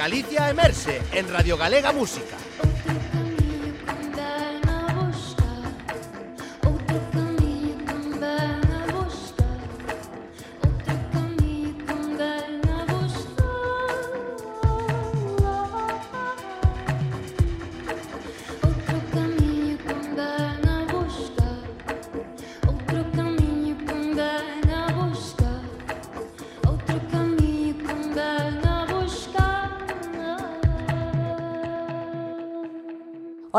Galicia Emerxe en Radio Galega Música.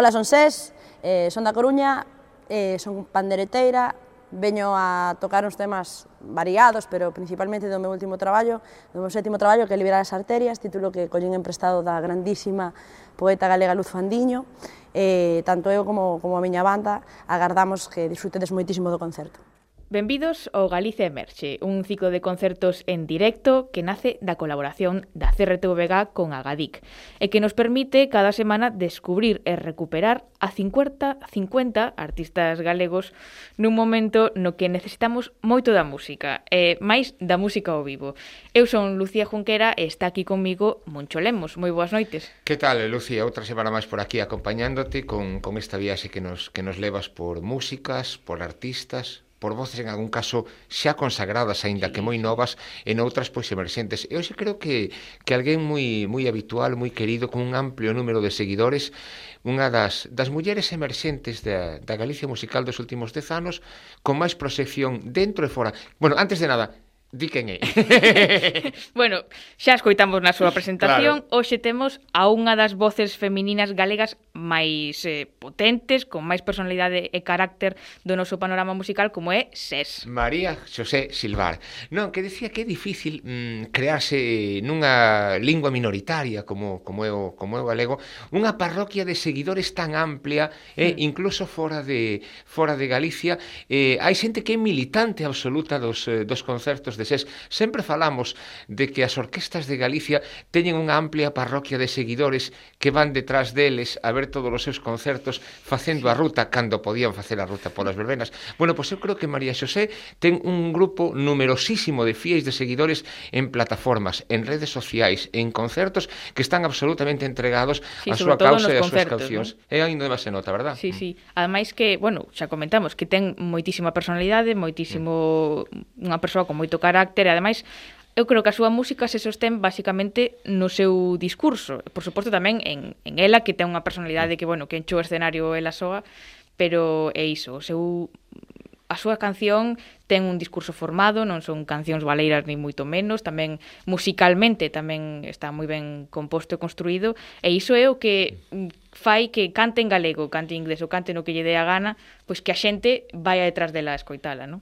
Ola, son Sés, eh, son da Coruña, eh, son pandereteira, veño a tocar uns temas variados, pero principalmente do meu último traballo, do meu sétimo traballo, que é Liberar as Arterias, título que collín emprestado da grandísima poeta galega Luz Fandiño, eh, tanto eu como, como a miña banda agardamos que disfrutedes moitísimo do concerto. Benvidos ao Galicia Emerxe, un ciclo de concertos en directo que nace da colaboración da CRTVG con Agadic e que nos permite cada semana descubrir e recuperar a 50, 50 artistas galegos nun momento no que necesitamos moito da música, e máis da música ao vivo. Eu son Lucía Junquera e está aquí comigo Moncho Lemos. Moi boas noites. Que tal, Lucía? Outra semana máis por aquí acompañándote con, con esta viaxe que nos, que nos levas por músicas, por artistas, por voces en algún caso xa consagradas, aínda que moi novas, en outras pois emerxentes. E hoxe creo que que alguén moi moi habitual, moi querido, con un amplio número de seguidores, unha das das mulleres emerxentes da da Galicia musical dos últimos 10 anos, con máis proxección dentro e fora. Bueno, antes de nada, Di quen é. bueno, xa escoitamos na súa presentación, claro. hoxe temos a unha das voces femininas galegas máis eh, potentes, con máis personalidade e carácter do noso panorama musical, como é SES. María Xosé Silvar. Non, que decía que é difícil mm, crearse nunha lingua minoritaria como, como, é o, como é o galego, unha parroquia de seguidores tan amplia, eh, mm. incluso fora de, fora de Galicia, eh, hai xente que é militante absoluta dos, eh, dos concertos desés. Sempre falamos de que as orquestas de Galicia teñen unha amplia parroquia de seguidores que van detrás deles a ver todos os seus concertos facendo a ruta cando podían facer a ruta polas verbenas. Bueno, pois eu creo que María Xosé ten un grupo numerosísimo de fiéis de seguidores en plataformas, en redes sociais, en concertos que están absolutamente entregados sí, a súa causa e as súas cancións. ¿no? E ainda máis se nota, verdad? Sí, mm. sí. Ademais que, bueno, xa comentamos que ten moitísima personalidade, moitísimo mm. unha persoa con moito carácter carácter. E ademais eu creo que a súa música se sostén basicamente no seu discurso, por suposto tamén en, en ela que ten unha personalidade que, bueno, que enchou o escenario ela soa, pero é iso, o seu a súa canción ten un discurso formado, non son cancións baleiras ni moito menos, tamén musicalmente tamén está moi ben composto e construído, e iso é o que fai que cante en galego, cante en inglés ou cante no que lle dé a gana, pois que a xente vai detrás dela a escoitala, non?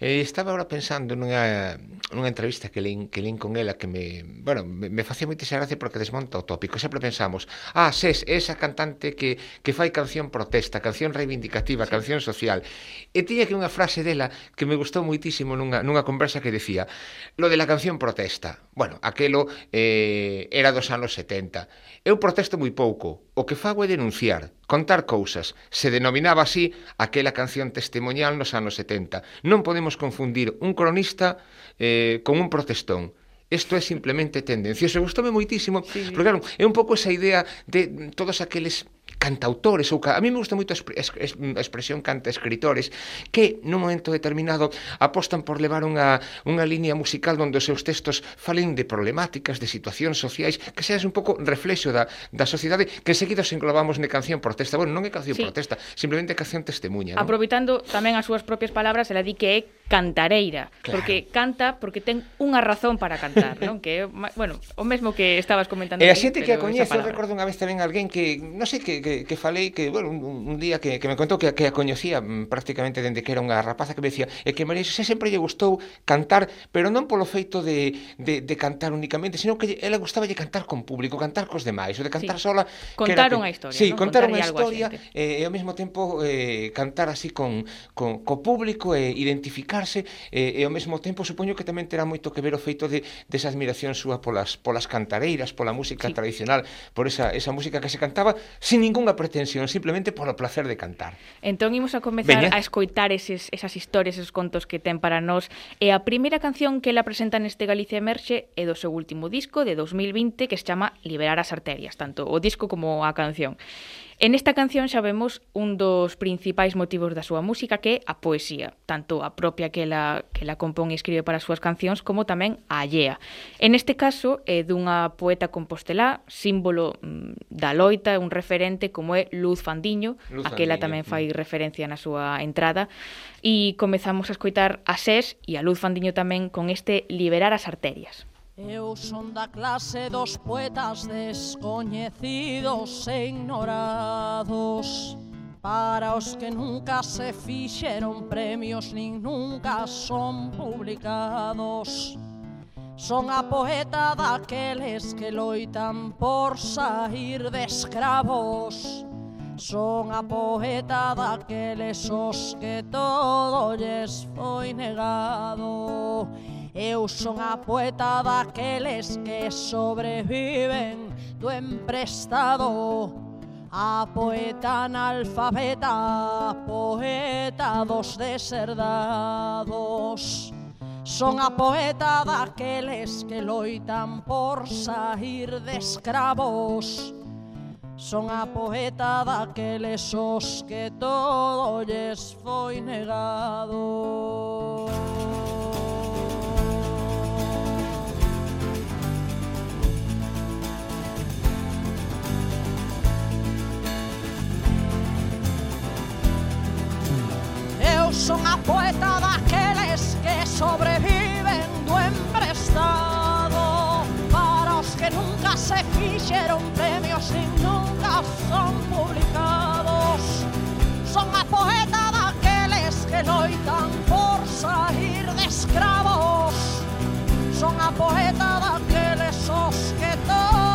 Eh, estaba agora pensando nunha, nunha entrevista que lin, que lin con ela que me, bueno, me, me facía moita gracia porque desmonta o tópico. Sempre pensamos, ah, ses, esa cantante que, que fai canción protesta, canción reivindicativa, sí. canción social. E tiña que unha frase dela que me gustou moitísimo nunha, nunha conversa que decía, lo de la canción protesta. Bueno, aquelo eh, era dos anos 70. Eu protesto moi pouco, o que fago é denunciar Contar cousas se denominaba así aquela canción testimonial nos anos 70. Non podemos confundir un cronista eh, con un protestón. Isto é simplemente tendencioso. Gustome moitísimo, sí. porque claro, é un pouco esa idea de todos aqueles cantautores ou ca... a mí me gusta moito a expresión canta escritores que nun momento determinado apostan por levar unha, unha línea musical onde os seus textos falen de problemáticas, de situacións sociais, que seas un pouco reflexo da, da sociedade que enseguida se englobamos na canción protesta. Bueno, non é canción sí. protesta, simplemente canción testemunha. Non? Aproveitando tamén as súas propias palabras, ela di que é cantareira, claro. porque canta porque ten unha razón para cantar, non? Que bueno, o mesmo que estabas comentando. E a xente que a coñece, eu recordo unha vez tamén alguén que non sei que que, que falei que bueno, un, un día que, que me contou que, que a coñecía mm, prácticamente dende que era unha rapaza que me decía, e que María Xosé sempre lle gustou cantar, pero non polo feito de, de, de cantar únicamente, senón que ela gustaba lle cantar con público, cantar cos demais, o de cantar sí. sola. Contar unha historia. Sí, ¿no? contar, unha historia e, eh, e ao mesmo tempo eh, cantar así con, con co público e eh, identificar admirarse e, eh, e ao mesmo tempo supoño que tamén terá moito que ver o feito de desa admiración súa polas polas cantareiras, pola música sí. tradicional, por esa esa música que se cantaba sin ningunha pretensión, simplemente polo placer de cantar. Entón imos a comezar Veña. a escoitar eses, esas historias, esos contos que ten para nós. E a primeira canción que ela presenta neste Galicia Emerxe é do seu último disco de 2020 que se chama Liberar as arterias, tanto o disco como a canción. En esta canción xa vemos un dos principais motivos da súa música que é a poesía, tanto a propia que la, que la compón e escribe para as súas cancións como tamén a allea. En este caso é dunha poeta compostelá, símbolo mm, da loita, un referente como é Luz Fandiño, Luz a que ela tamén fai mm. referencia na súa entrada, e comezamos a escoitar a SES e a Luz Fandiño tamén con este Liberar as arterias. Eu son da clase dos poetas descoñecidos e ignorados. Para os que nunca se fixeron premios nin nunca son publicados. Son a poeta daqueles que loitan por sair de escravos. Son a poeta daqueles os que todo lles foi negado. Eu son a poeta daqueles que sobreviven do emprestado. A poeta analfabeta, poeta dos deserdados. Son a poeta daqueles que loitan por sair de escravos. Son a poeta daqueles os que todo lles foi negado. son apuestas de aquellos que sobreviven do emprestado. Para los que nunca se quisieron premios y nunca son publicados. Son apoetas de aquellos que loitan por salir de esclavos. Son apoetas de aquellos que todos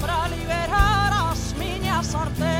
para liberar as miñas arterias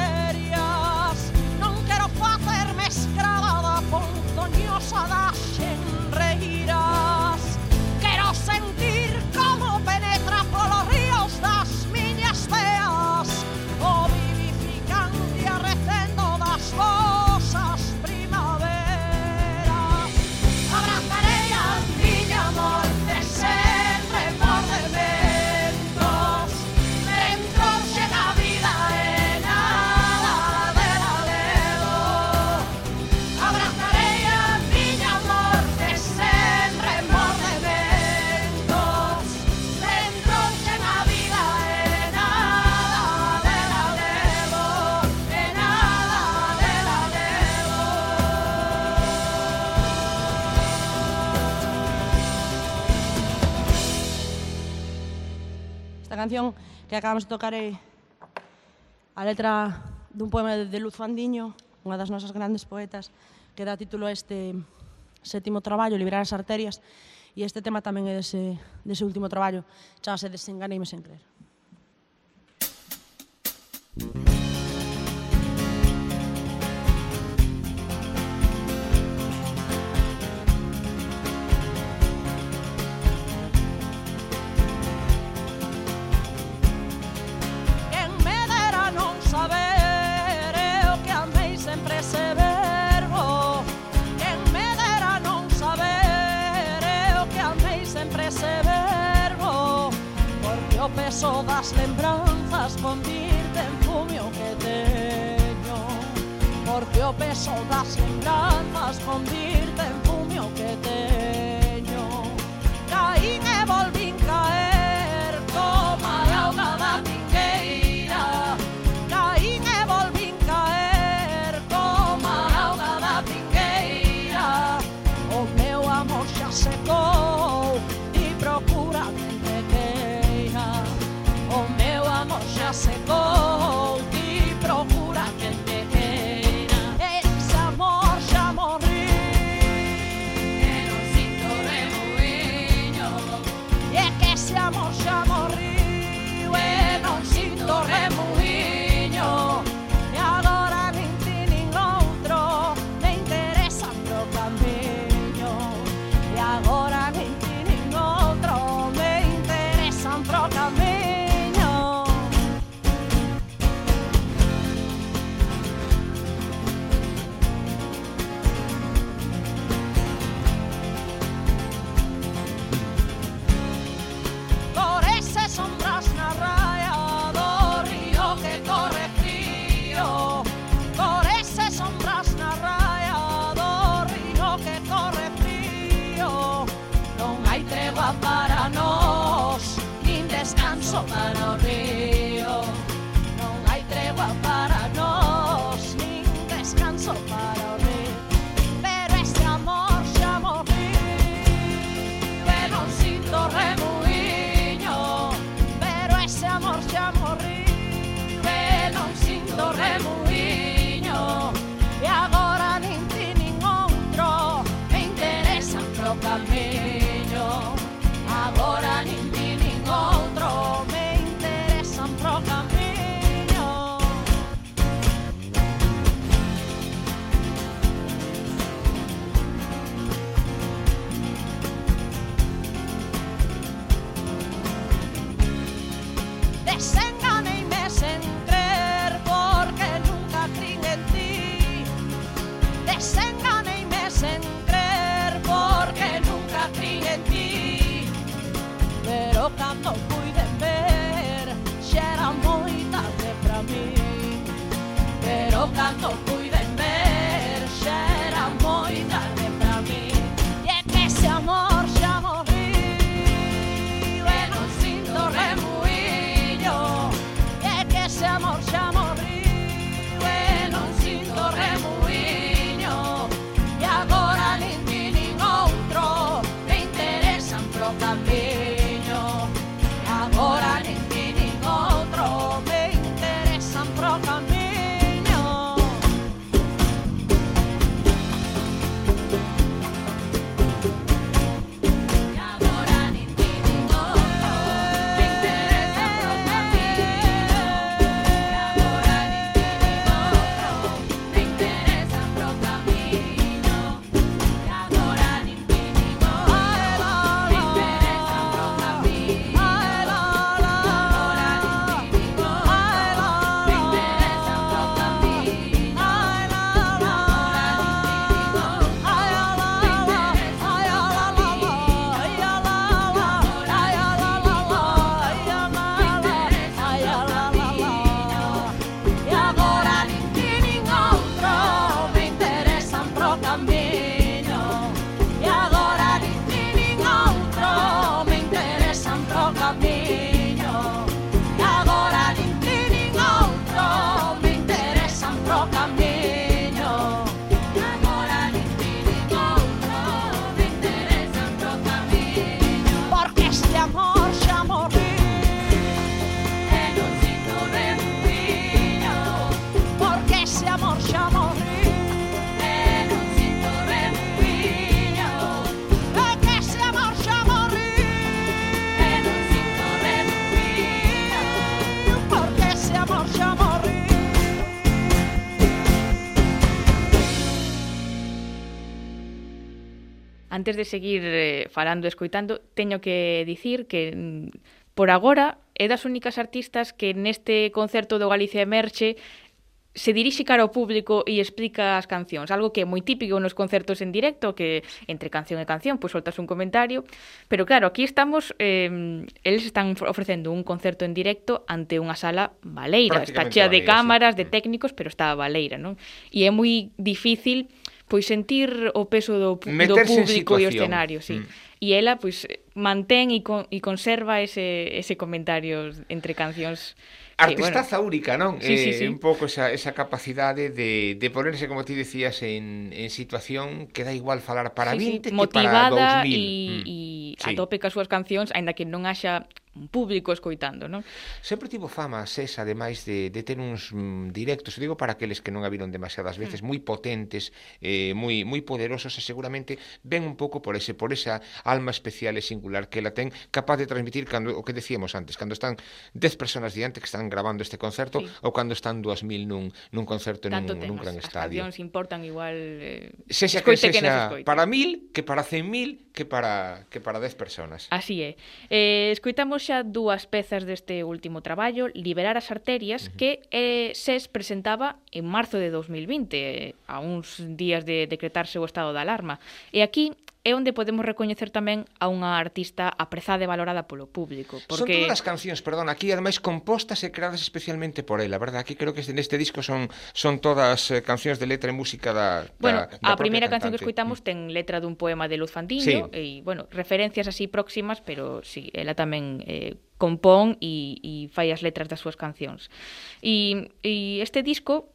canción que acabamos de tocar é a letra dun poema de Luz Fandiño, unha das nosas grandes poetas, que dá título a este sétimo traballo, Liberar as arterias, e este tema tamén é dese, dese último traballo, chamase Desenganeime sen creer. saber eh, eu que amei sempre ese verbo Quen me dera non saber eh, eu que amei sempre ese verbo Porque o peso das lembranzas convirte en fumio que teño Porque o peso das lembranzas convirte en fumio que teño não pude ver, já era muita tarde pra mim, pero canto Antes de seguir eh, falando, escoitando, teño que dicir que mm, por agora é das únicas artistas que neste concerto do Galicia Emerxe se dirixe cara ao público e explica as cancións, algo que é moi típico nos concertos en directo, que entre canción e canción pois soltas un comentario, pero claro, aquí estamos, eh, eles están ofrecendo un concerto en directo ante unha sala baleira, está chea de cámaras, sí. de mm. técnicos, pero está baleira, non? E é moi difícil pois sentir o peso do, do público e o escenario, sí. Mm. E ela pois mantén e, con, e conserva ese, ese comentario entre cancións Artista bueno, zaúrica, non? Sí, eh, sí. Un pouco esa, esa capacidade de, de ponerse, como ti decías, en, en situación que dá igual falar para sí, 20 sí, que para 2000. Motivada e mm. Y sí. a tope cas súas cancións, aínda que non haxa un público escoitando, non? Sempre tivo fama a SES, ademais de, de ter uns mm, directos, digo para aqueles que non a viron demasiadas veces, mm. moi potentes, eh, moi moi poderosos e seguramente ven un pouco por ese por esa alma especial e singular que ela ten, capaz de transmitir cando o que decíamos antes, cando están 10 personas diante que están grabando este concerto sí. ou cando están 2000 nun nun concerto Tanto nun, nun gran as estadio. As importan igual eh, sexa que, sexa, que escoite. para 1000 que para 100.000 que para que para 10 personas. Así é. Eh, escoitamos xa dúas pezas deste último traballo, Liberar as arterias, uh -huh. que eh, SES presentaba en marzo de 2020, eh, a uns días de decretarse o estado de alarma. E aquí é onde podemos recoñecer tamén a unha artista aprezada e valorada polo público. Porque... Son todas as cancións, perdón, aquí ademais compostas e creadas especialmente por ela, verdad? Aquí creo que neste disco son son todas eh, cancións de letra e música da, da Bueno, da a primeira canción que escoitamos ten letra dun poema de Luz Fandiño sí. e, bueno, referencias así próximas, pero sí, ela tamén eh, compón e, e fai as letras das súas cancións. E, e este disco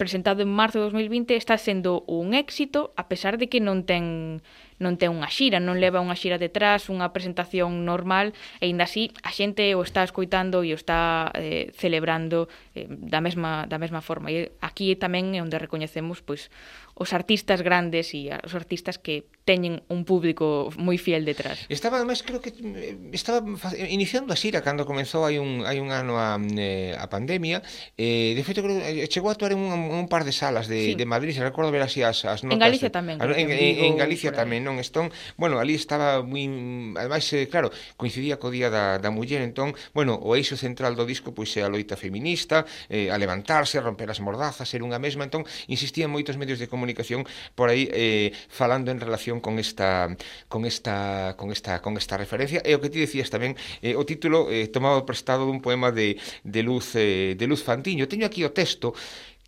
presentado en marzo de 2020 está sendo un éxito a pesar de que non ten non ten unha xira, non leva unha xira detrás, unha presentación normal, e ainda así a xente o está escoitando e o está eh, celebrando eh, da mesma da mesma forma. E aquí tamén é onde recoñecemos pois os artistas grandes e os artistas que teñen un público moi fiel detrás. Estaba además creo que eh, estaba iniciando a xira cando comezou hai un hai un ano a, eh, a pandemia, eh de feito creo eh, chegou a actuar en un, un par de salas de sí. de Madrid, se recordo ver así as as notas. En Galicia tamén. A, en, en, en Galicia tamén non estón, bueno, ali estaba moi ademais eh, claro, coincidía co día da, da muller, entón, bueno, o eixo central do disco pois é a loita feminista, eh, a levantarse, a romper as mordazas, ser unha mesma, entón insistían moitos medios de comunicación por aí eh, falando en relación con esta con esta con esta con esta referencia e o que ti decías tamén eh, o título eh, tomado prestado dun poema de, de Luz eh, de Luz Fantiño. Teño aquí o texto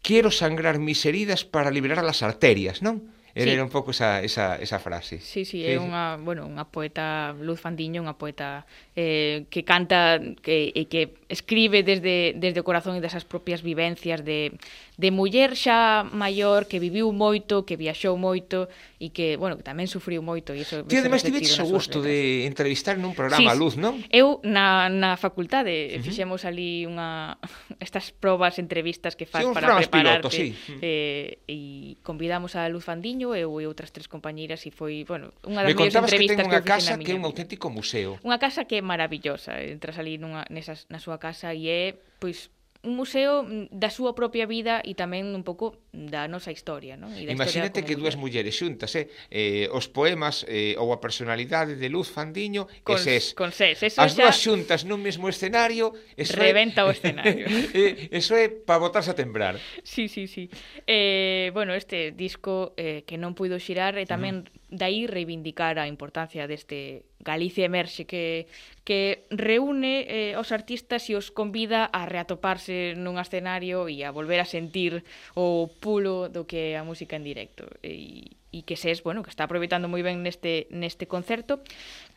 Quero sangrar mis heridas para liberar as arterias, non? Era sí. un pouco esa, esa, esa frase. Sí, sí, é unha, bueno, unha poeta, Luz Fandiño, unha poeta eh, que canta que, e que escribe desde, desde o corazón e desas propias vivencias de, de muller xa maior que viviu moito, que viaxou moito e que, bueno, que tamén sufriu moito e iso Ti ademais tiveches o gusto de entrevistar nun programa sí, a Luz, non? Eu na, na facultade uh -huh. fixemos ali unha estas probas, entrevistas que faz sí, para prepararte piloto, sí. eh, e convidamos a Luz Fandiño eu e outras tres compañeiras e foi, bueno, unha das Me mellores entrevistas que, ten unha que eu unha casa que é un auténtico museo. Unha casa que é maravillosa, entras ali nunha, nesas, na súa casa e é pois un museo da súa propia vida e tamén un pouco da nosa historia, non? E da Imagínate que dúas mulleres xuntas, eh? eh os poemas eh, ou a personalidade de Luz Fandiño con, e Sés. Con Sés. Eso As xa... dúas xuntas nun mesmo escenario, eso reventa é... o escenario. Eh, eso é para botarse a tembrar. Sí, sí, sí. Eh, bueno, este disco eh, que non puido xirar e tamén mm dai reivindicar a importancia deste Galicia Emerxe que, que reúne eh, os artistas e os convida a reatoparse nun escenario e a volver a sentir o pulo do que é a música en directo e, e que ses, bueno, que está aproveitando moi ben neste, neste concerto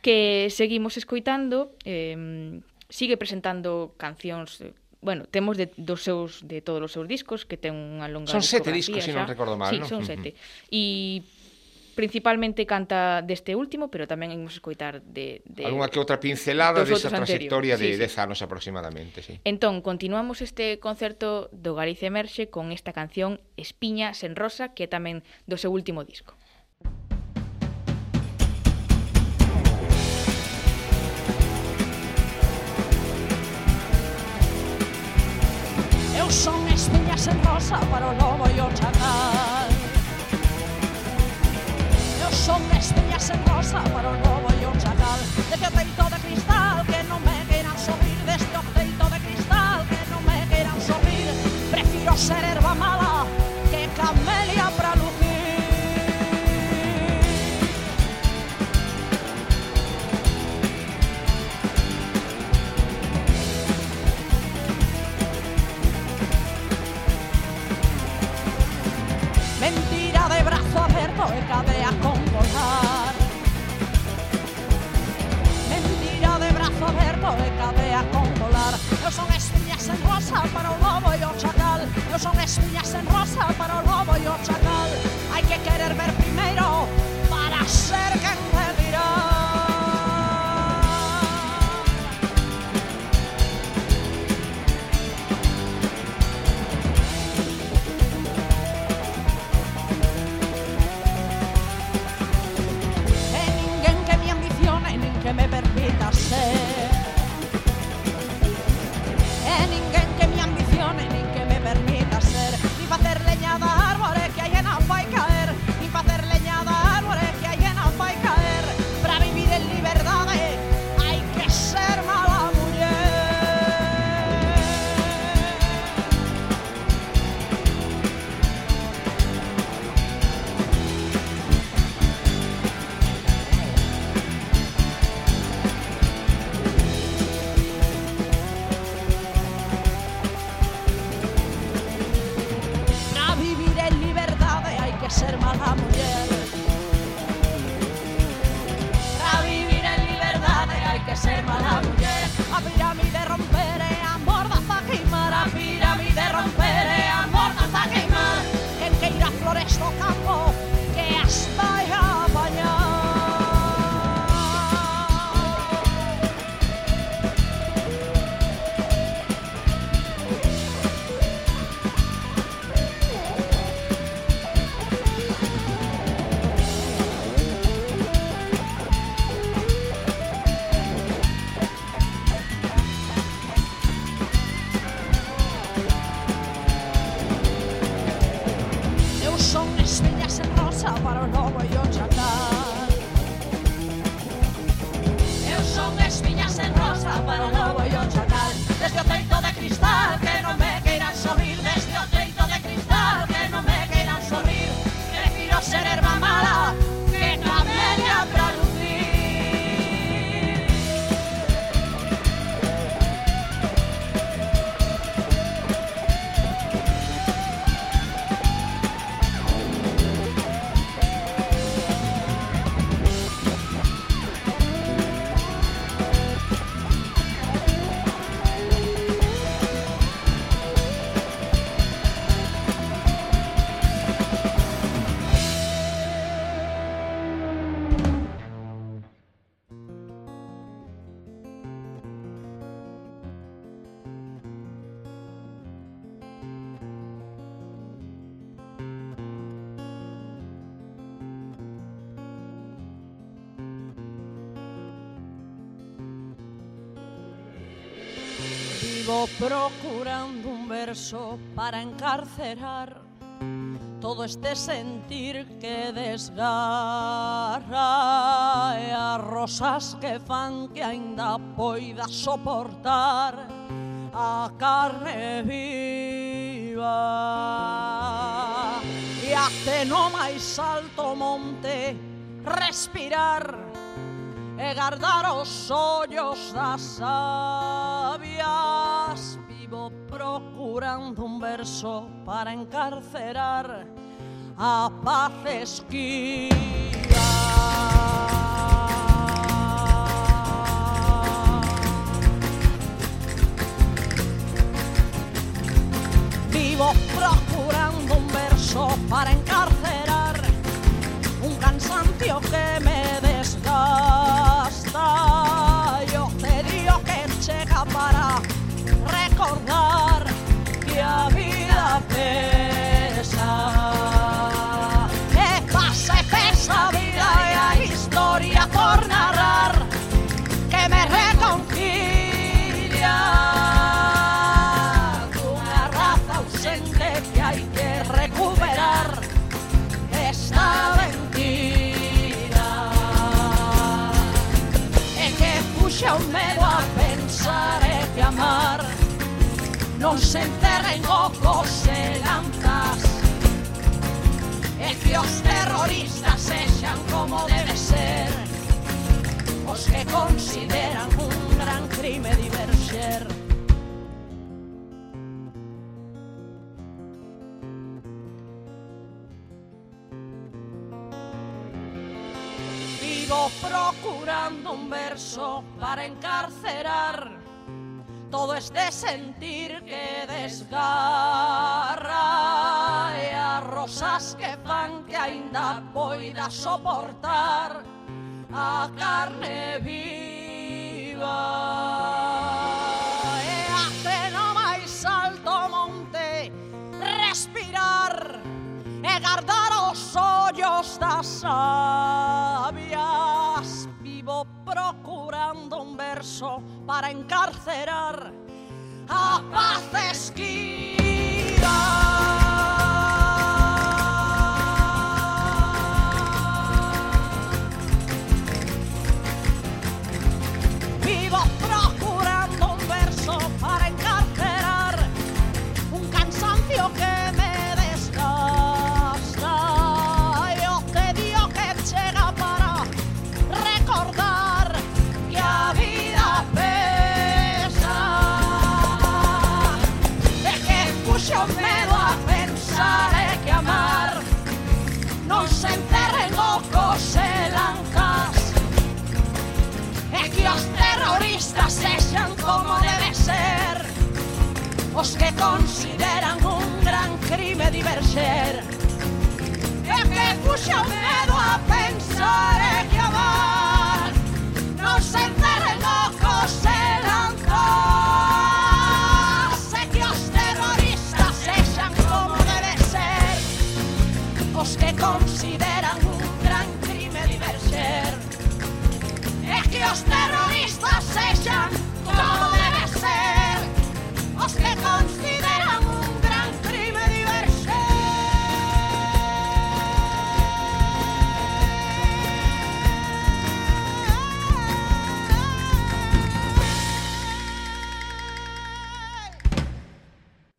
que seguimos escoitando eh, sigue presentando cancións bueno, temos de, dos seus de todos os seus discos que ten unha longa Son sete discos, se si non recordo mal, sí, non? son sete. E uh -huh principalmente canta deste último, pero tamén imos escoitar de... de Alguna que outra pincelada desa de trayectoria sí, de 10 sí. anos aproximadamente, sí. Entón, continuamos este concerto do Galicia Emerxe con esta canción Espiña sen rosa, que é tamén do seu último disco. Eu son espiña sen rosa para o lobo e o chacal Som estrellas en rosa, però no voy a cal. de que teito de cristal que no me quieran subir, de que teito de cristal que no me quieran subir. Prefiro ser herba mala para o lobo e o chacal. Eu son espiñas en rosa para o lobo e o chacal. Hai que querer ver primeiro para ser verso para encarcerar todo este sentir que desgarra e as rosas que fan que aínda poida soportar a carne viva. E até no máis alto monte respirar e guardar os ollos da sabia procurando un verso para encarcerar a paz Vivo procurando un verso para encarcerar un cansancio que me desgasta nosentzen goko zelankaz Ezios terroristas echan como debe ser Os que consideran un gran crimen diverser Vivo procurando un verso para encarcerar. todo este sentir que desgarra e as rosas que fan que aínda poida soportar a carne viva. E até no máis alto monte respirar e guardar os ollos da sal. para encarcelar a paz. los que consideran un gran crimen diverser. E que puxa o medo a pensar e clamar, non se enteren o se andar. Se que os terroristas sexan como debe ser, os que consideran un gran crimen diverser. E que os terroristas sexan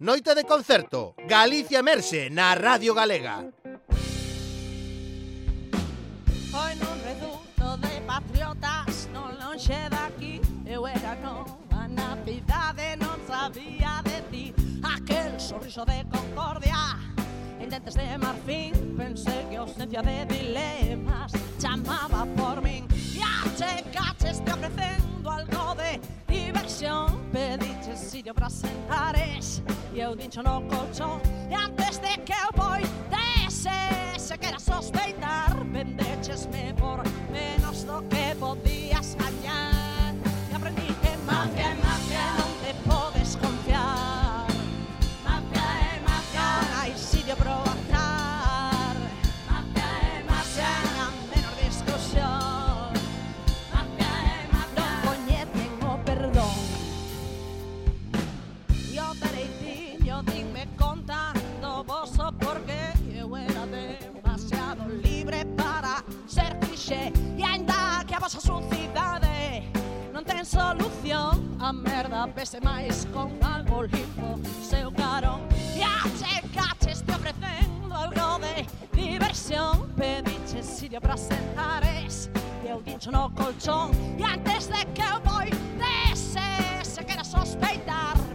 Noite de concerto, Galicia Merse na Radio Galega. Foi nun reduto de patriotas, non lonxe daqui, eu era nova na cidade, non sabía de ti. Aquel sorriso de concordia, en dentes de marfín, pensei que ausencia de dilemas chamaba por min. E achegaches te ofrecendo algo de diversión, Pediches sitio para sentares E eu dincho no colchón E antes de que eu voi dese Se quera sospeitar Vendechesme por menos do que nosa sucidade non ten solución. A merda pese máis con algo limpo seu carón. E achecaches te ofrecendo algo de diversión. Pediches sitio para sentares E eu dincho no colchón. E antes de que eu voi dese se quera sospeitar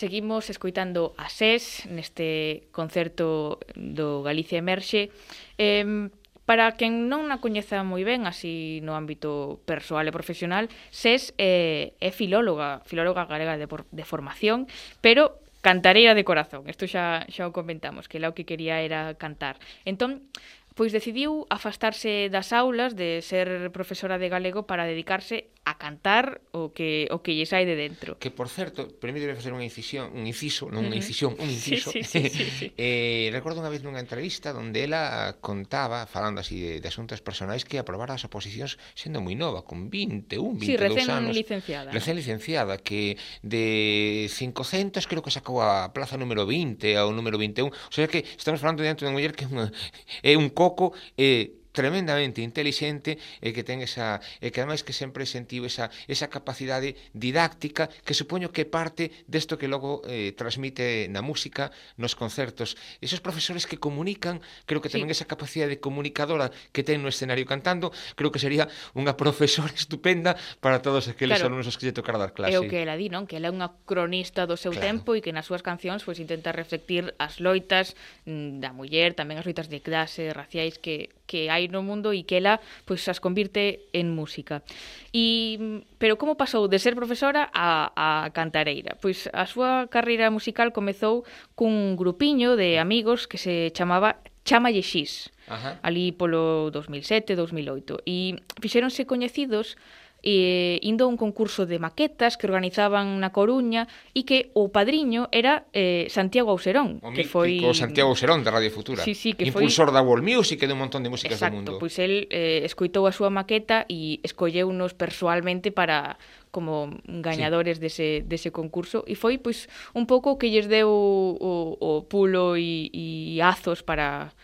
Seguimos escoitando a SES neste concerto do Galicia Emerxe. Eh, para quen non na coñeza moi ben, así no ámbito persoal e profesional, SES eh, é filóloga, filóloga galega de, por, de formación, pero cantareira de corazón. Isto xa, xa o comentamos, que lá o que quería era cantar. Entón, pois decidiu afastarse das aulas de ser profesora de galego para dedicarse a cantar o que o que lle sai de dentro. Que por certo, permíteme facer unha incisión, un inciso, non unha incisión, un inciso. sí, sí, sí, sí, sí. eh, recordo unha vez nunha entrevista onde ela contaba, falando así de, de asuntos personais, que aprobara as oposicións sendo moi nova, con 21, 22 sí, recén anos. licenciada. Recén licenciada, que de 500 creo que sacou a plaza número 20 ao número 21. O sea que estamos falando diante dunha muller que é un coco eh, tremendamente inteligente e que ten esa e que ademais que sempre sentiu esa esa capacidade didáctica que supoño que parte desto que logo eh, transmite na música, nos concertos. Esos profesores que comunican, creo que tamén sí. esa capacidade comunicadora que ten no escenario cantando, creo que sería unha profesora estupenda para todos aqueles claro. alumnos aos que lle tocar dar clase. É o que ela di, non? Que ela é unha cronista do seu claro. tempo e que nas súas cancións pois intenta reflectir as loitas mm, da muller, tamén as loitas de clase, raciais que que hai no mundo e que ela pois, as convirte en música. E, pero como pasou de ser profesora a, a cantareira? Pois a súa carreira musical comezou cun grupiño de amigos que se chamaba Chamalle Xis, Ajá. ali polo 2007, 2008. E fixéronse coñecidos e indo a un concurso de maquetas que organizaban na Coruña e que o padriño era eh, Santiago Auserón, o que foi o Santiago Auserón da Radio Futura, sí, sí, que impulsor foi... da World Music e de un montón de músicas Exacto, do mundo. Exacto, pois el eh, escoitou a súa maqueta e escolleunos persoalmente para como gañadores sí. dese, dese concurso e foi pois un pouco que lles deu o, o pulo e, e azos para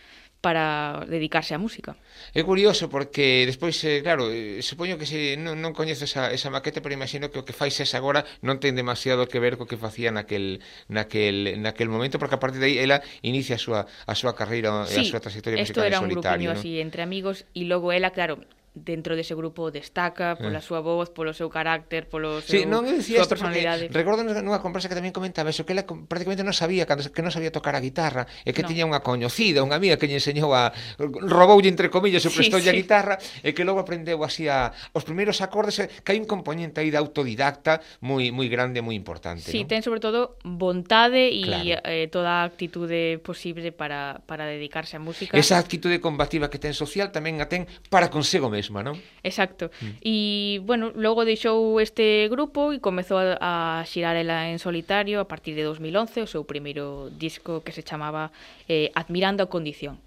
para dedicarse á música. É curioso porque despois, eh, claro, eh, supoño que se non, non coñezo esa, esa maqueta, pero imagino que o que faixes agora non ten demasiado que ver co que facía naquel naquel naquel momento, porque a partir de aí ela inicia a súa a súa carreira, sí, a súa trayectoria musical en solitario. Isto era un grupiño ¿no? así entre amigos e logo ela, claro, dentro dese grupo destaca eh. pola súa voz, polo seu carácter, polo seu sí, non súa eh, personalidade. Recordo nunha conversa que tamén comentaba eso, que ela prácticamente non sabía cando, que non sabía tocar a guitarra e que no. tiña unha coñecida, unha amiga que lle enseñou a roboulle entre comillas e prestoulle sí, sí. a guitarra e que logo aprendeu así a os primeiros acordes, eh, que hai un componente aí de autodidacta moi moi grande, moi importante, Sí, ¿no? ten sobre todo vontade e claro. eh, toda a actitude posible para para dedicarse á música. Esa actitude combativa que ten social tamén a ten para consigo mesmo mesma, non? Exacto. Mm. E, bueno, logo deixou este grupo e comezou a, a xirar ela en solitario a partir de 2011, o seu primeiro disco que se chamaba eh, Admirando a Condición.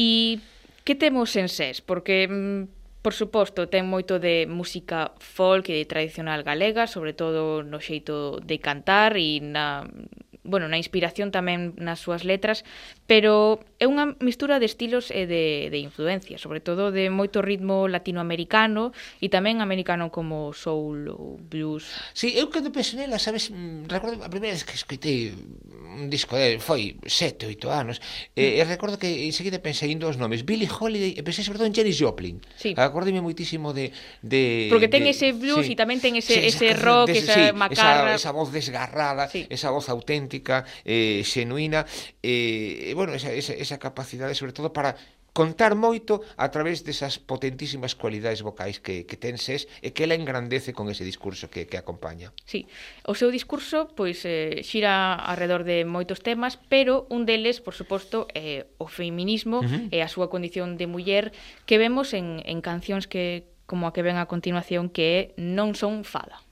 E que temos en SES? Porque... Mm, Por suposto, ten moito de música folk e tradicional galega, sobre todo no xeito de cantar e na bueno, na inspiración tamén nas súas letras, pero é unha mistura de estilos e de, de influencia, sobre todo de moito ritmo latinoamericano e tamén americano como soul ou blues. Sí, eu cando penso nela, sabes, mm, recordo a primeira vez que escutei un disco de foi sete, oito anos e, e recordo que enseguida pensei en dos nomes Billy Holiday e pensei sobre todo en Jerry Joplin sí. acordeme moitísimo de, de porque ten de, ese blues sí. e tamén ten ese, sí, ese rock, des, esa sí, macarra esa, esa voz desgarrada, sí. esa voz auténtica eh, xenuína eh, e bueno, esa, esa, esa capacidade sobre todo para contar moito a través desas potentísimas cualidades vocais que, que ten Sés e que ela engrandece con ese discurso que, que acompaña. Sí, o seu discurso pois eh, xira alrededor de moitos temas, pero un deles, por suposto, é o feminismo uh -huh. e a súa condición de muller que vemos en, en cancións que como a que ven a continuación que é Non son fada.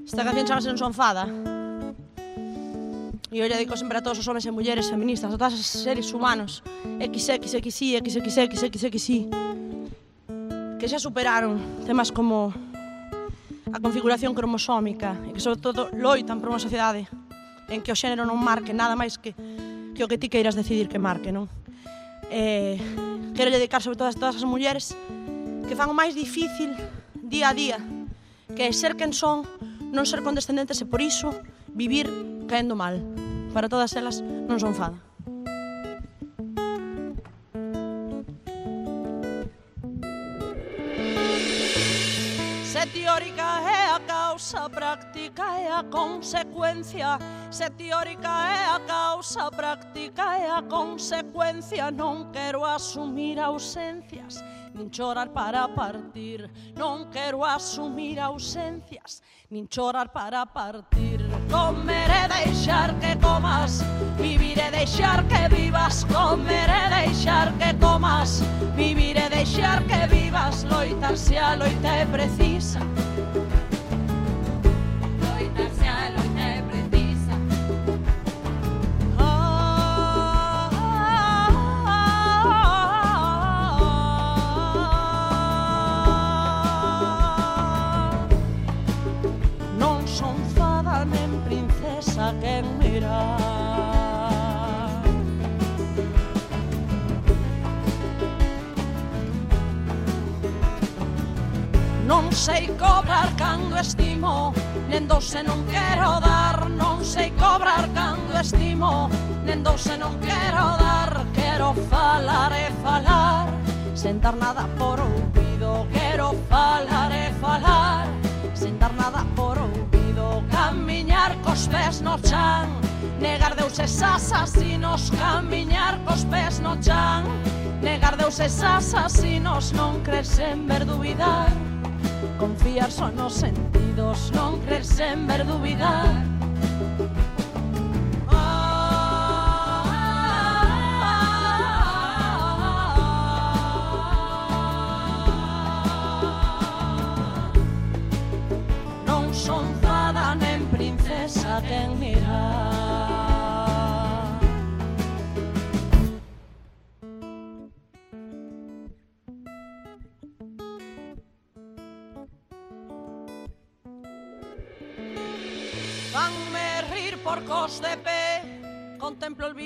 Esta canción chamase Non son fada e eu lle dedico sempre a todos os homens e mulleres feministas, a todas as seres humanos, XXXI, XXXXXI, que xa superaron temas como a configuración cromosómica e que sobre todo loitan por unha sociedade en que o xénero non marque nada máis que, que o que ti queiras decidir que marque, non? Eh, quero dedicar sobre todo a todas as mulleres que fan o máis difícil día a día, que é ser quen son, non ser condescendentes e por iso vivir caendo mal. Para todas elas non son fada. Se teórica é a causa, práctica é a consecuencia. Se teórica é a causa, práctica é a consecuencia. Non quero asumir ausencias nin chorar para partir. Non quero asumir ausencias, nin chorar para partir. Comer e deixar que comas, vivir e deixar que vivas. Comer e deixar que comas, vivir e deixar que vivas. Loitar se a loita é precisa, sei cobrar cando estimo Nen do se non quero dar Non sei cobrar cando estimo Nen do se non quero dar Quero falar e falar Sen dar nada por ouvido Quero falar e falar Sen dar nada por ouvido Camiñar cos pés no chan Negar deuses asasinos Camiñar cos pés no chan Negar deuses asasinos Non crees en ver duvidar Confiar son os sentidos, non crer sen ver dubigar Non son fada nen princesa quen mirar.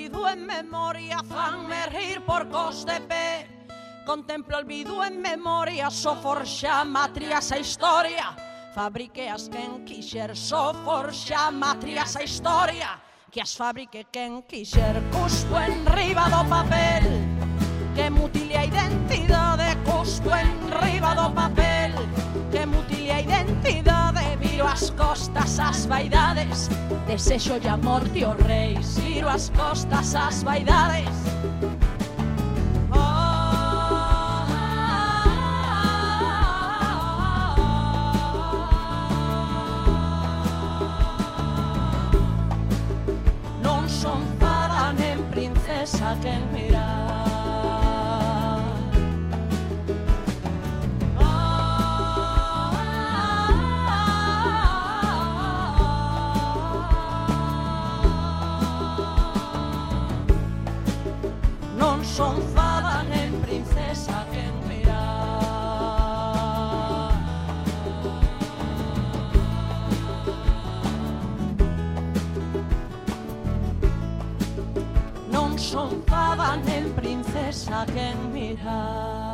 olvido en memoria, fanme rir por cos de pé. Contemplo olvido en memoria, so forxa matrias a historia. Fabrique as quen quixer, so forxa matrias a historia. Que as fabrique quen quixer, cuspo en riba do papel. Que mutile a identidade, cuspo en riba do papel. costas as vaidades Desexo e amor morte o rei Xiro as costas as vaidades. Oh, non son fada nem princesa que mira Salen princesa que mirar.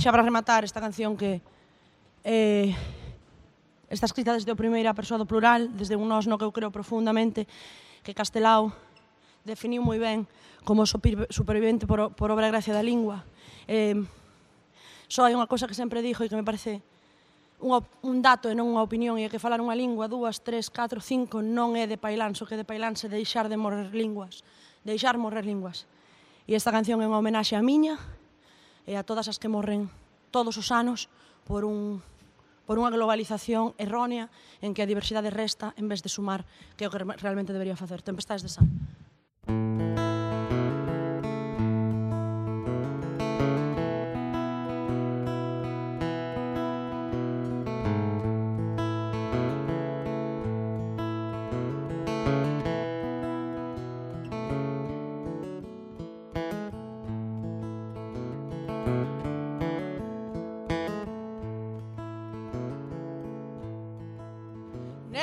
xa para rematar esta canción que eh, está escrita desde a primeira persoa do plural, desde un nós no que eu creo profundamente que Castelao definiu moi ben como supervivente por, por obra e gracia da lingua. Eh, só hai unha cosa que sempre dixo e que me parece unha, un dato e non unha opinión e é que falar unha lingua, dúas, tres, catro, cinco non é de pailán, só que de pailán se deixar de morrer linguas deixar morrer linguas. E esta canción é unha homenaxe a miña, e a todas as que morren todos os anos por un por unha globalización errónea en que a diversidade resta en vez de sumar, que é o que realmente debería facer. Tempestades de sal. Música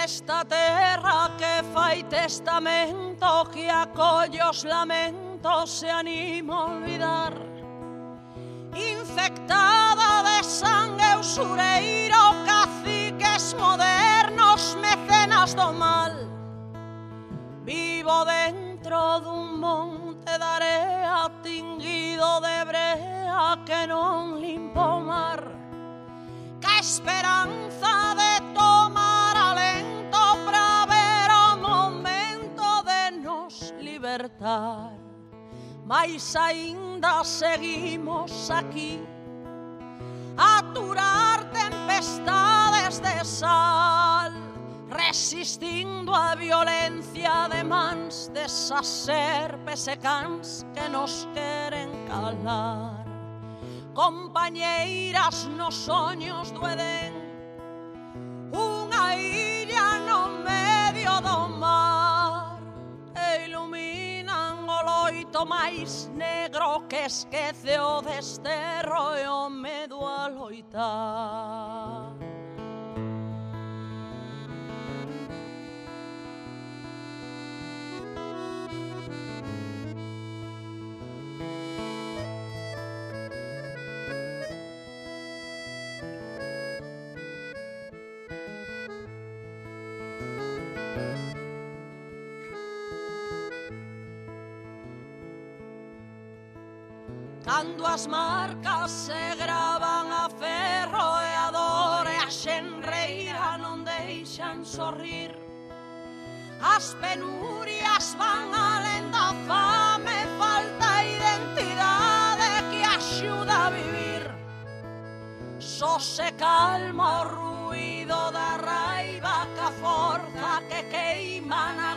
esta terra que fai testamento que acolle os lamentos se animo a olvidar. Infectada de sangue usureiro caciques modernos mecenas do mal. Vivo dentro dun monte de area tinguido de brea que non limpo o mar. Que esperanza de cantar. Mas aínda seguimos aquí A aturar tempestades de sal Resistindo a violencia de mans Desas serpes e cans que nos queren calar. Compañeiras nos soños do Edén preto máis negro que esquece o desterro e o medo a loitar. cando as marcas se gravan a ferro e a dor e a xenreira non deixan sorrir. As penurias van alén da fame falta identidade que axuda a vivir. Só se calma o ruido da raiva que a forza que queima na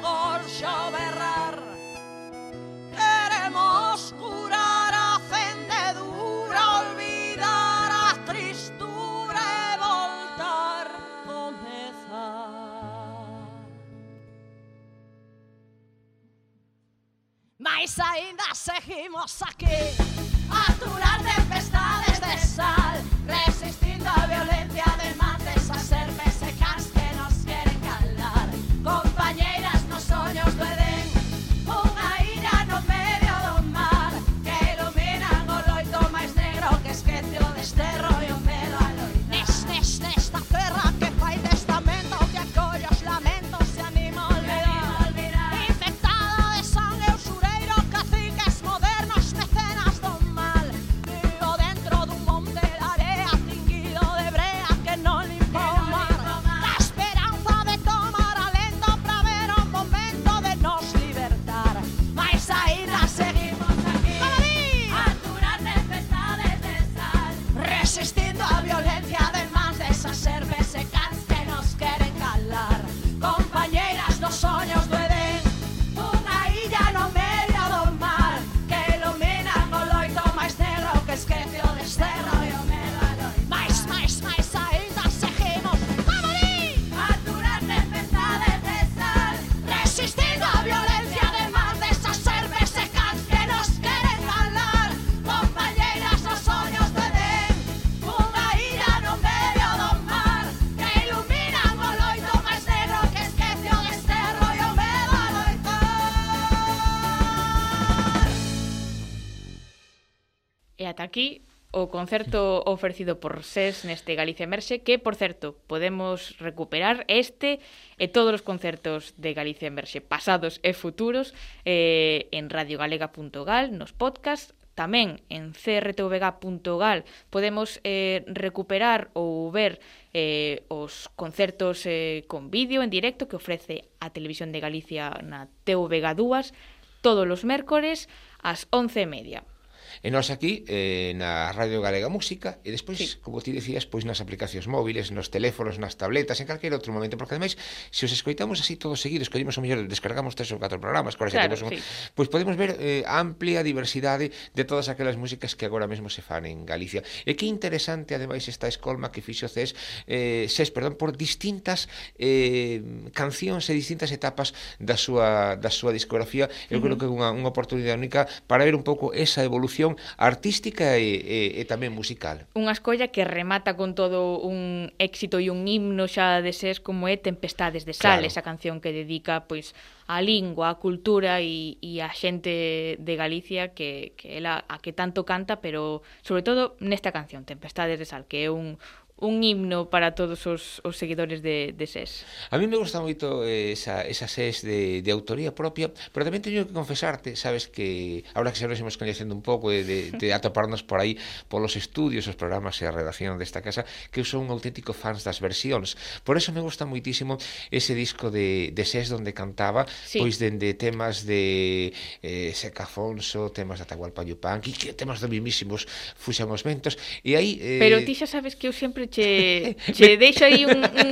Mas ainda seguimos aqui a aturar de aquí o concerto ofrecido por SES neste Galicia Emerxe, que, por certo, podemos recuperar este e todos os concertos de Galicia Emerxe, pasados e futuros, eh, en radiogalega.gal, nos podcasts, tamén en crtvg.gal podemos eh, recuperar ou ver eh, os concertos eh, con vídeo en directo que ofrece a Televisión de Galicia na TVG2 todos os mércores ás 11 e media. E nós aquí, eh, na Radio Galega Música, e despois, sí. como ti decías, pois nas aplicacións móviles, nos teléfonos, nas tabletas, en calquer outro momento, porque ademais, se os escoitamos así todos seguidos, que o mellor descargamos tres ou catro programas, que claro, temos un... sí. pois podemos ver eh, amplia diversidade de todas aquelas músicas que agora mesmo se fan en Galicia. E que interesante, ademais, esta escolma que fixo CES, eh, CES perdón, por distintas eh, cancións e distintas etapas da súa, da súa discografía. Eu uh -huh. creo que é unha, unha oportunidade única para ver un pouco esa evolución artística e, e, e tamén musical. Unha escolla que remata con todo un éxito e un himno xa de ses como é Tempestades de Sal, claro. esa canción que dedica pois á lingua, á cultura e, e á xente de Galicia que, que ela a que tanto canta, pero sobre todo nesta canción, Tempestades de Sal, que é un, un himno para todos os, os seguidores de, de SES. A mí me gusta moito eh, esa, esa SES de, de autoría propia, pero tamén teño que confesarte, sabes que ahora que xa nos imos coñecendo un pouco de, de, de atoparnos por aí polos estudios, os programas e a redacción desta casa, que eu son un auténtico fans das versións. Por eso me gusta moitísimo ese disco de, de SES donde cantaba, sí. pois dende de temas de eh, Secafonso, temas de Atahualpa Yupanqui, temas do mismísimos Fuxan os Ventos, e aí... Eh... Pero ti xa sabes que eu sempre che, che deixo aí un, un,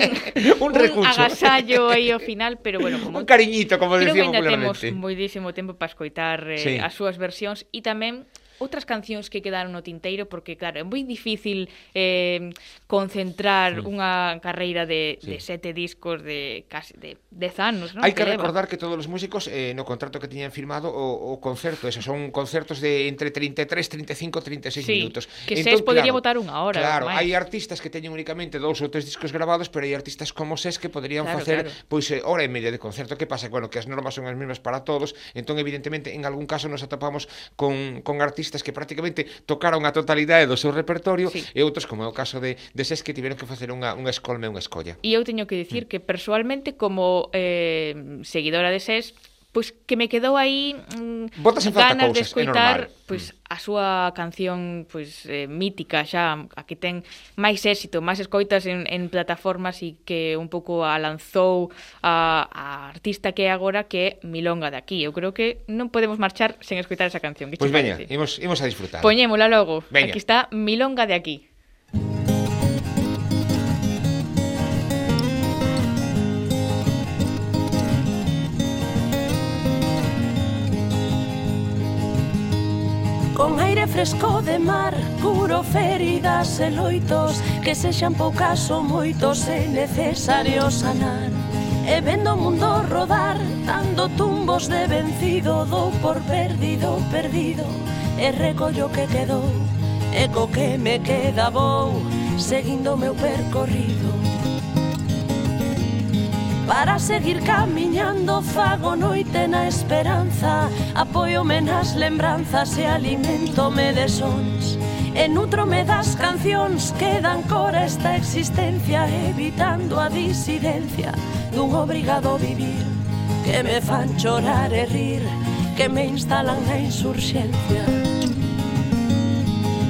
un, recucho. un agasallo aí ao final, pero bueno, como, un cariñito, como decíamos popularmente. Creo que ainda temos moitísimo tempo para escoitar eh, sí. as súas versións e tamén outras cancións que quedaron no tinteiro porque claro, é moi difícil eh, concentrar sí. unha carreira de, sí. de sete discos de casi de 10 anos, non? Hai que, que recordar que todos os músicos eh, no contrato que tiñan firmado o, o concerto, esos son concertos de entre 33, 35, 36 sí, minutos. Que entón, SES podría claro, votar unha hora. Claro, hai artistas que teñen únicamente dous ou tres discos grabados, pero hai artistas como SES que poderían claro, facer claro. pois eh, hora e media de concerto. Que pasa? Bueno, que as normas son as mesmas para todos, entón evidentemente en algún caso nos atopamos con, con artistas artistas que prácticamente tocaron a totalidade do seu repertorio sí. e outros, como é o caso de, de Ses, que tiveron que facer unha, unha escolme e unha escolla. E eu teño que dicir mm. que persoalmente como eh, seguidora de Ses, pois que me quedou aí mm, Botas en ganas cousas, de escoitar pois mm. a súa canción pois eh, mítica xa a que ten máis éxito, máis escoitas en, en plataformas e que un pouco a lanzou a, a artista que é agora que é Milonga de aquí. Eu creo que non podemos marchar sen escoitar esa canción. Pois pues veña, imos, imos a disfrutar. Poñémola logo. Veña. Aquí está Milonga de aquí. Con aire fresco de mar, curo feridas e loitos Que sexan poucas ou moitos e necesario sanar. E vendo o mundo rodar, dando tumbos de vencido Dou por perdido, perdido, e recollo que quedou E co que me queda vou, seguindo meu percorrido. Para seguir camiñando fago noite na esperanza. Apoiome nas lembranzas e alimentome de sons. E nutrome das cancións que dan cor a esta existencia Evitando a disidencia dun obrigado vivir. Que me fan chorar e rir Que me instalan na insurxencia.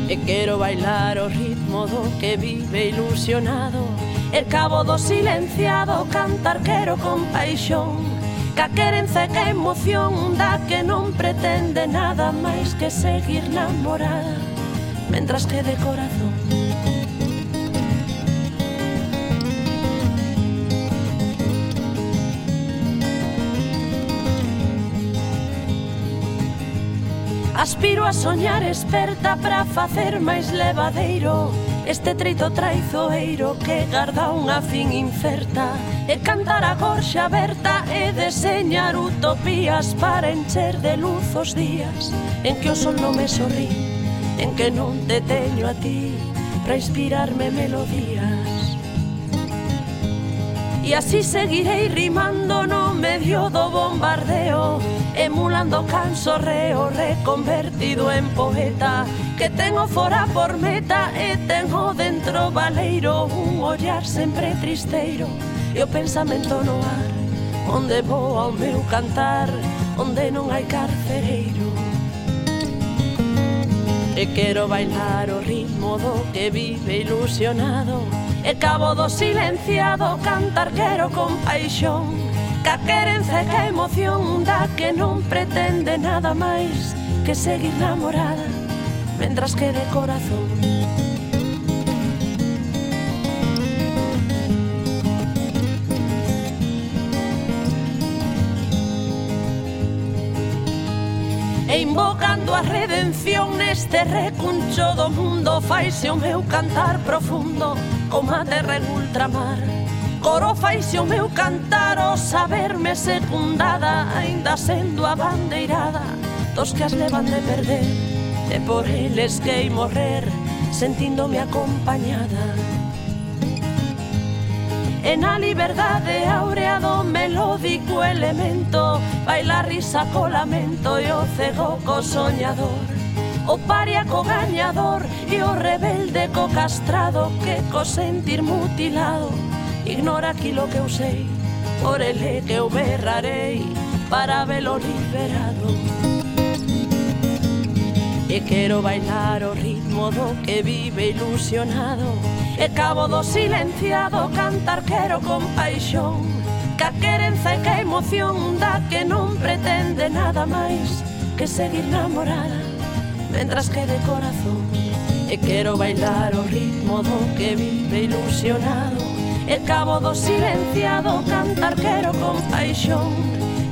E quero bailar o ritmo do que vive ilusionado. El cabo do silenciado cantar quero con paixón Ca querenza e ca emoción da que non pretende nada máis que seguir namorada Mentras que de corazón. Aspiro a soñar experta para facer máis levadeiro Este treito traizoeiro que garda unha fin incerta E cantar a gorxa aberta e deseñar utopías Para encher de luz os días en que o sol non me sorrí En que non te teño a ti para inspirarme melodías. E así seguirei rimando no medio do bombardeo Emulando canso reo reconvertido en poeta que tengo fora por meta e tengo dentro valeiro un ollar sempre tristeiro. E o pensamento no ar onde vou ao meu cantar onde non hai carcereiro. E quero bailar o ritmo do que vive ilusionado. E cabo do silenciado cantar quero con paixón. Ca querenza e ca emoción da que non pretende nada máis que seguir namorada Mentras que de corazón. E invocando a redención neste recuncho do mundo Faise o meu cantar profundo como a terra en ultramar. Coro faise o meu cantar o saberme secundada Ainda sendo a bandeirada dos que as levan de perder. E por eles que ei morrer sentíndome acompañada E na liberdade áurea do melódico elemento Baila risa co lamento e o cego co soñador. O paria co gañador e o rebelde co castrado Que co sentir mutilado. Ignora aquilo que eu Por ele que eu para velo liberado E quero bailar o ritmo do que vive ilusionado. E cabo do silenciado cantar quero con paixón Ca querenza e ca emoción da que non pretende nada máis Que seguir namorada mentras que de corazón. E quero bailar o ritmo do que vive ilusionado. E cabo do silenciado cantar quero con paixón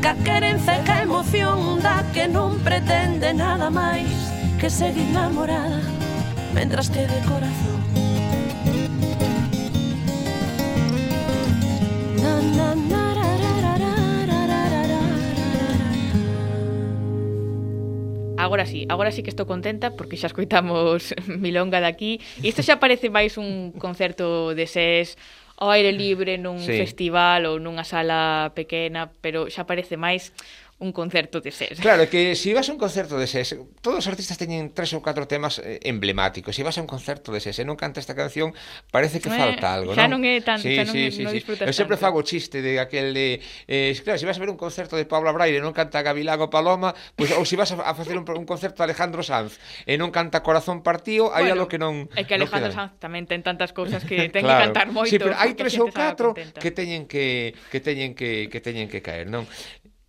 Ca querenza e ca emoción da que non pretende nada máis que segue enamorada mentras que de corazón na, na, na. Agora sí, agora sí que estou contenta porque xa escoitamos Milonga daqui e isto xa parece máis un concerto de ses ao aire libre nun sí. festival ou nunha sala pequena, pero xa parece máis un concerto de ses. Claro, que se si vas a un concerto de ses, todos os artistas teñen tres ou catro temas eh, emblemáticos. Se si vas a un concerto de ses e non canta esta canción, parece que eh, falta algo, non? Xa non é tan, sí, xa non, sí, sí, non sí. Eu sempre fago chiste de aquel de eh, claro, se si vas a ver un concerto de Pablo Braire e non canta Gavilago Paloma, pois pues, ou se si vas a, a facer un, un concerto de Alejandro Sanz e non canta Corazón Partido, bueno, hai algo que non É que Alejandro Sanz tamén ten tantas cousas que ten claro. que cantar moito. Sí, pero hai tres ou catro que teñen que que teñen que que teñen que caer, non?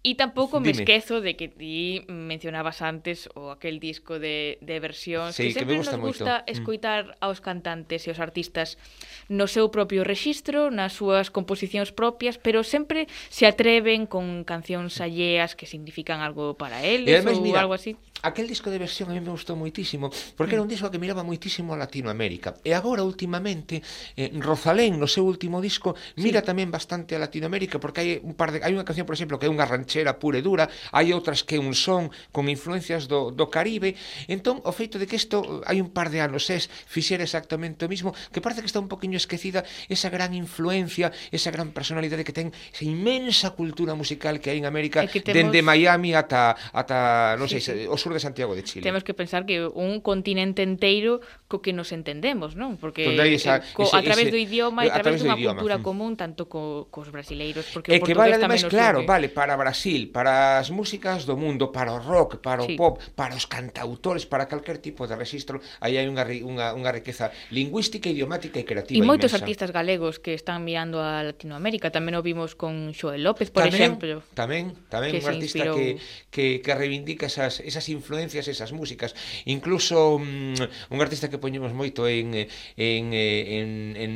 E tampouco me Dime. esquezo de que ti mencionabas antes o aquel disco de, de versións sí, que sempre que me gusta nos gusta moito. Mm. escoitar aos cantantes e aos artistas no seu propio rexistro, nas súas composicións propias, pero sempre se atreven con cancións alleas que significan algo para eles ou mira, algo así. Aquel disco de versión a mí me gustou moitísimo, porque era mm. un disco que miraba moitísimo a Latinoamérica. E agora, últimamente, eh, Rosalén, no seu último disco, mira sí. tamén bastante a Latinoamérica, porque hai un par de hai unha canción, por exemplo, que é unha ranchera ranxera pura e dura, hai outras que un son con influencias do, do Caribe, entón o feito de que isto hai un par de anos es fixera exactamente o mismo, que parece que está un poquinho esquecida esa gran influencia, esa gran personalidade que ten esa inmensa cultura musical que hai en América é que temos... dende Miami ata ata non sei, sí, sí. o sur de Santiago de Chile. Temos que pensar que un continente enteiro co que nos entendemos, non? Porque esa, eh, co, ese, a través ese, do idioma e a través, través dunha cultura mm. común tanto co, cos brasileiros, porque e o portugués que vale, ademais, tamén claro, que... vale, para Brasil Brasil, para as músicas do mundo, para o rock, para o sí. pop, para os cantautores, para calquer tipo de registro, aí hai unha, unha, unha riqueza lingüística, idiomática e creativa E moitos inmensa. artistas galegos que están mirando a Latinoamérica, tamén o vimos con Xoel López, por tamén, exemplo. Tamén, tamén un artista inspirou... que, que, que reivindica esas, esas influencias, esas músicas. Incluso um, un artista que poñemos moito en, en, en, en,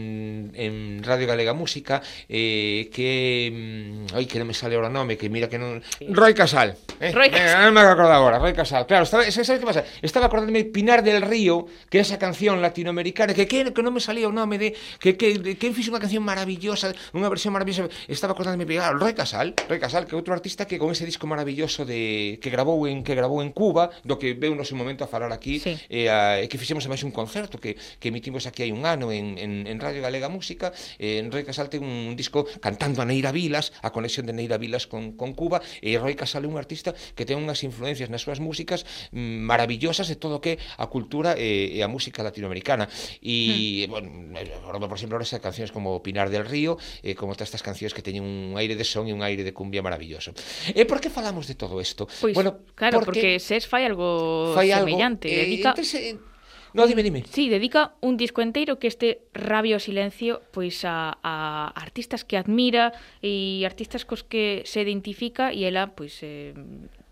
en Radio Galega Música, eh, que... oi, ai, que non me sale ahora o nome, que mira que non... Roy Casal. Eh? Roy Casal. Eh, non me acordo agora, Roy Casal. Claro, estaba, sabes que pasa? Estaba acordándome Pinar del Río, que é esa canción latinoamericana, que, que, que non me salía o nome de... Que, que, que fixe unha canción maravillosa, unha versión maravillosa. Estaba acordándome, claro, Roy Casal, Roy Casal, que é outro artista que con ese disco maravilloso de que grabou en que grabou en Cuba, do que veu no seu momento a falar aquí, sí. eh, a, eh, que fixemos máis un concerto que, que emitimos aquí hai un ano en, en, en Radio Galega Música, eh, en Roy Casal ten un disco cantando a Neira Vilas, a conexión de Neira Vilas con, con Cuba e Roy Casal é un artista que ten unhas influencias nas súas músicas mm, maravillosas de todo o que a cultura eh, e, e a música latinoamericana e, mm. bueno, por exemplo, esas cancións como Pinar del Río e como todas estas cancións que teñen un aire de son e un aire de cumbia maravilloso. E por que falamos de todo isto? Pois, bueno, claro, porque, porque SES fai algo fai semellante, algo, dedica... Entonces, No, dime, dime. Sí, dedica un disco enteiro que este Rabio Silencio pois a, a artistas que admira e artistas cos que se identifica e ela pois eh,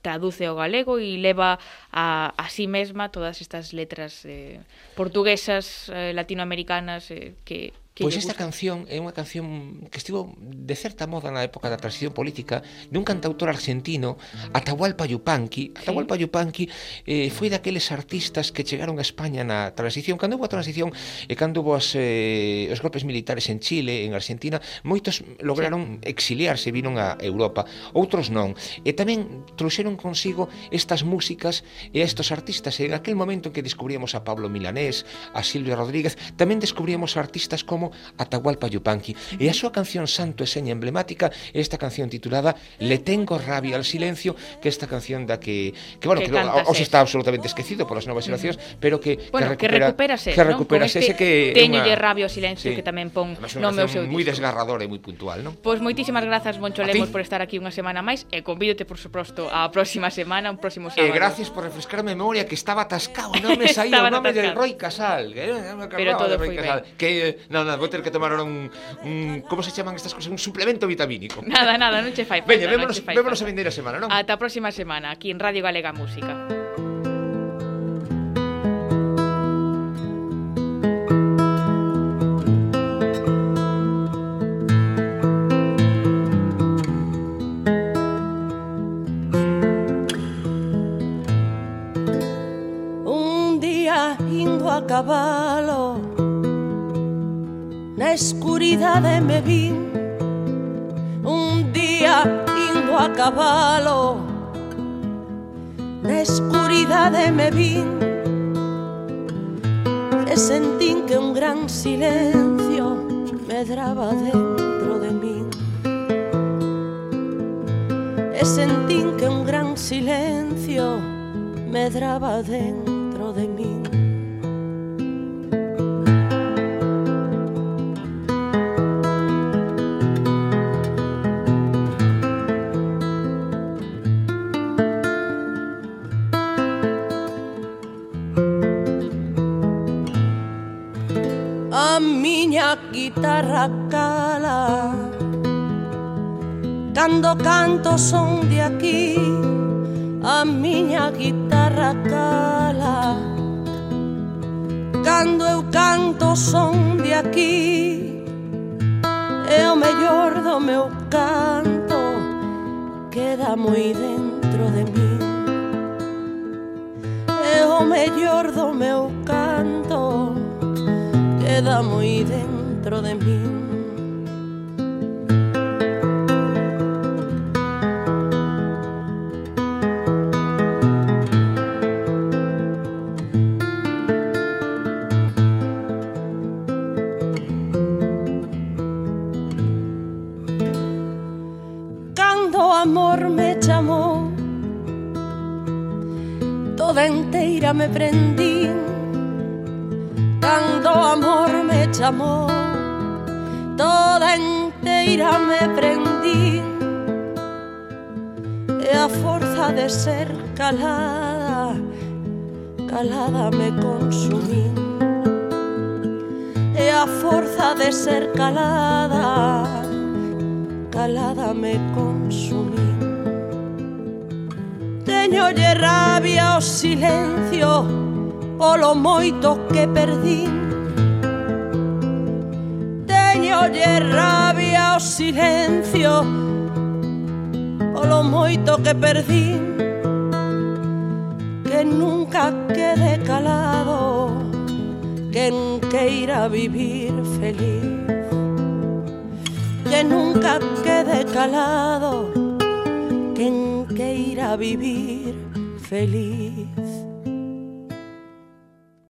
traduce ao galego e leva a, a sí mesma todas estas letras eh, portuguesas, eh, latinoamericanas eh, que Pois esta canción é unha canción que estivo de certa moda na época da transición política dun cantautor argentino, Atahualpa Yupanqui. Atahualpa sí. Yupanqui eh, foi daqueles artistas que chegaron a España na transición. Cando hubo a transición e cando hubo as, eh, os golpes militares en Chile, en Argentina, moitos lograron sí. exiliarse, vinon a Europa. Outros non. E tamén trouxeron consigo estas músicas e estos artistas. E en aquel momento que descubríamos a Pablo Milanés, a Silvio Rodríguez, tamén descubríamos artistas como Atahualpa Yupanqui. E a súa canción Santo e Seña emblemática é esta canción titulada Le tengo rabia al silencio, que esta canción da que que bueno, que, que os está absolutamente esquecido polas novas xeracións, pero que bueno, que recupera, que recuperase, que recuperase ¿no? Este que Teñolle una... rabia ao silencio sí. que tamén pon no meu seu moi desgarradora e moi puntual, non? Pois pues moitísimas grazas Moncho Lemos por estar aquí unha semana máis e convídote por suposto a próxima semana, un próximo sábado. E gracias por refrescar a memoria que estaba atascado, non me saía o nome de Roy Casal, que, eh, pero todo foi ben. Que non, non, vou ter que tomar un, un como se chaman estas cousas, un suplemento vitamínico. Nada, nada, non che fai falta. Veña, vémonos, no vémonos a vindeira semana, non? Ata a próxima semana, aquí en Radio Galega Música. Un día indo a cabalo na escuridade me vi e sentín que un gran silencio medraba dentro de min e sentín que un gran silencio medraba dentro de min barracala Cando canto son de aquí a miña guitarra cala. Cando eu canto son de aquí é o mellor do meu canto queda moi dentro de min é o mellor do meu canto queda moi dentro dentro de mí. Cando amor me chamou Toda enteira me prendí Cando amor me toda mentira me prendín E a forza de ser calada Calada me consumín E a forza de ser calada Calada me consumín Teñolle rabia o silencio Polo moito que perdín do silencio Polo moito que perdí Que nunca quede calado Quen queira vivir feliz Que nunca quede calado Quen queira vivir feliz.